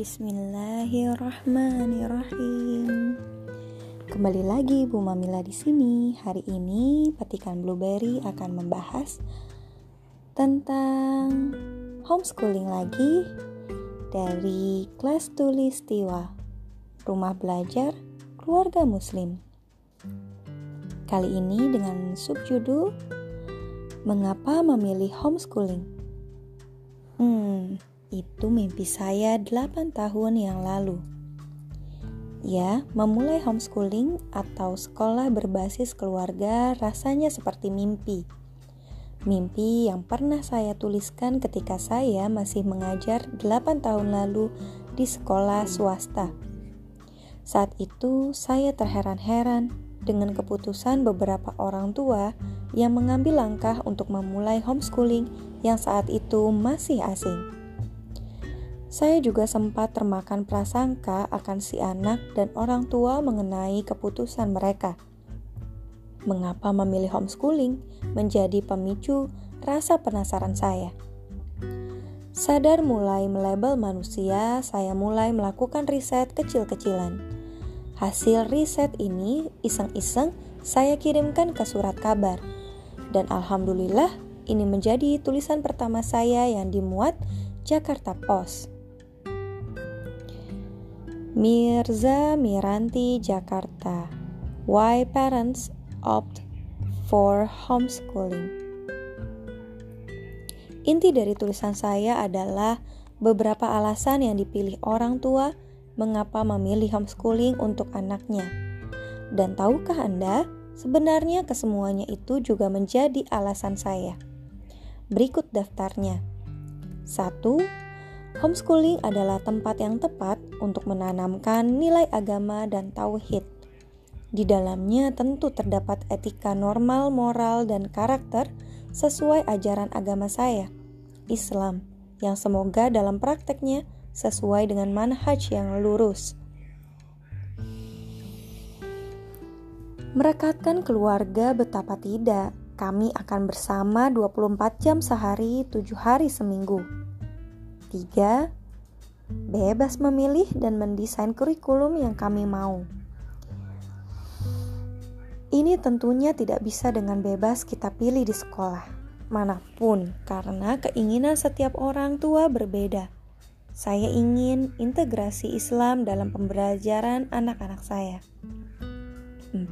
Bismillahirrahmanirrahim. Kembali lagi Bu Mamila di sini. Hari ini Petikan Blueberry akan membahas tentang homeschooling lagi dari kelas tulis Tiwa, Rumah Belajar Keluarga Muslim. Kali ini dengan subjudul Mengapa memilih homeschooling? Hmm, itu mimpi saya 8 tahun yang lalu. Ya, memulai homeschooling atau sekolah berbasis keluarga rasanya seperti mimpi. Mimpi yang pernah saya tuliskan ketika saya masih mengajar 8 tahun lalu di sekolah swasta. Saat itu saya terheran-heran dengan keputusan beberapa orang tua yang mengambil langkah untuk memulai homeschooling yang saat itu masih asing. Saya juga sempat termakan prasangka akan si anak dan orang tua mengenai keputusan mereka. Mengapa memilih homeschooling menjadi pemicu rasa penasaran saya? Sadar mulai melabel manusia, saya mulai melakukan riset kecil-kecilan. Hasil riset ini iseng-iseng saya kirimkan ke surat kabar. Dan alhamdulillah ini menjadi tulisan pertama saya yang dimuat Jakarta Post. Mirza Miranti, Jakarta. Why parents opt for homeschooling? Inti dari tulisan saya adalah beberapa alasan yang dipilih orang tua mengapa memilih homeschooling untuk anaknya. Dan tahukah Anda, sebenarnya kesemuanya itu juga menjadi alasan saya. Berikut daftarnya. 1 Homeschooling adalah tempat yang tepat untuk menanamkan nilai agama dan tauhid. Di dalamnya tentu terdapat etika normal, moral, dan karakter sesuai ajaran agama saya, Islam, yang semoga dalam prakteknya sesuai dengan manhaj yang lurus. Merekatkan keluarga betapa tidak, kami akan bersama 24 jam sehari, 7 hari seminggu Ketiga, bebas memilih dan mendesain kurikulum yang kami mau. Ini tentunya tidak bisa dengan bebas kita pilih di sekolah mana pun karena keinginan setiap orang tua berbeda. Saya ingin integrasi Islam dalam pembelajaran anak-anak saya. 4.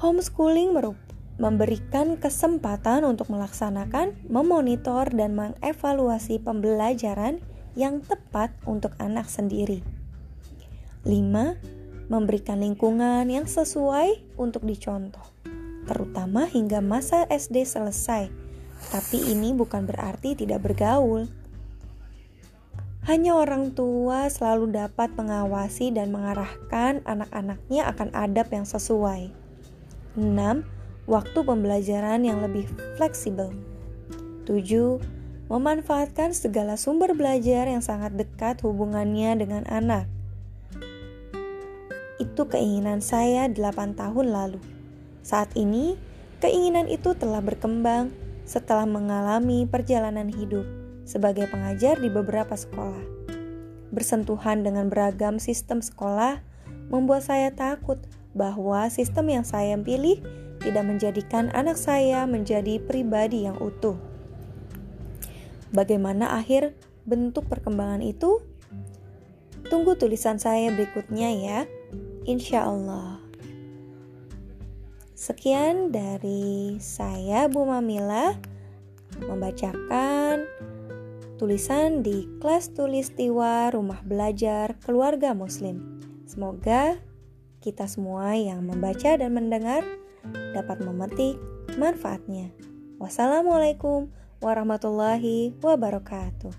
Homeschooling merupakan memberikan kesempatan untuk melaksanakan, memonitor, dan mengevaluasi pembelajaran yang tepat untuk anak sendiri. 5. Memberikan lingkungan yang sesuai untuk dicontoh, terutama hingga masa SD selesai. Tapi ini bukan berarti tidak bergaul. Hanya orang tua selalu dapat mengawasi dan mengarahkan anak-anaknya akan adab yang sesuai. 6 waktu pembelajaran yang lebih fleksibel. 7. Memanfaatkan segala sumber belajar yang sangat dekat hubungannya dengan anak. Itu keinginan saya 8 tahun lalu. Saat ini, keinginan itu telah berkembang setelah mengalami perjalanan hidup sebagai pengajar di beberapa sekolah. Bersentuhan dengan beragam sistem sekolah membuat saya takut bahwa sistem yang saya pilih tidak menjadikan anak saya menjadi pribadi yang utuh. Bagaimana akhir bentuk perkembangan itu? Tunggu tulisan saya berikutnya ya. Insya Allah. Sekian dari saya Bu Mamila membacakan tulisan di kelas tulis tiwa rumah belajar keluarga muslim. Semoga kita semua yang membaca dan mendengar dapat memetik manfaatnya. Wassalamualaikum warahmatullahi wabarakatuh.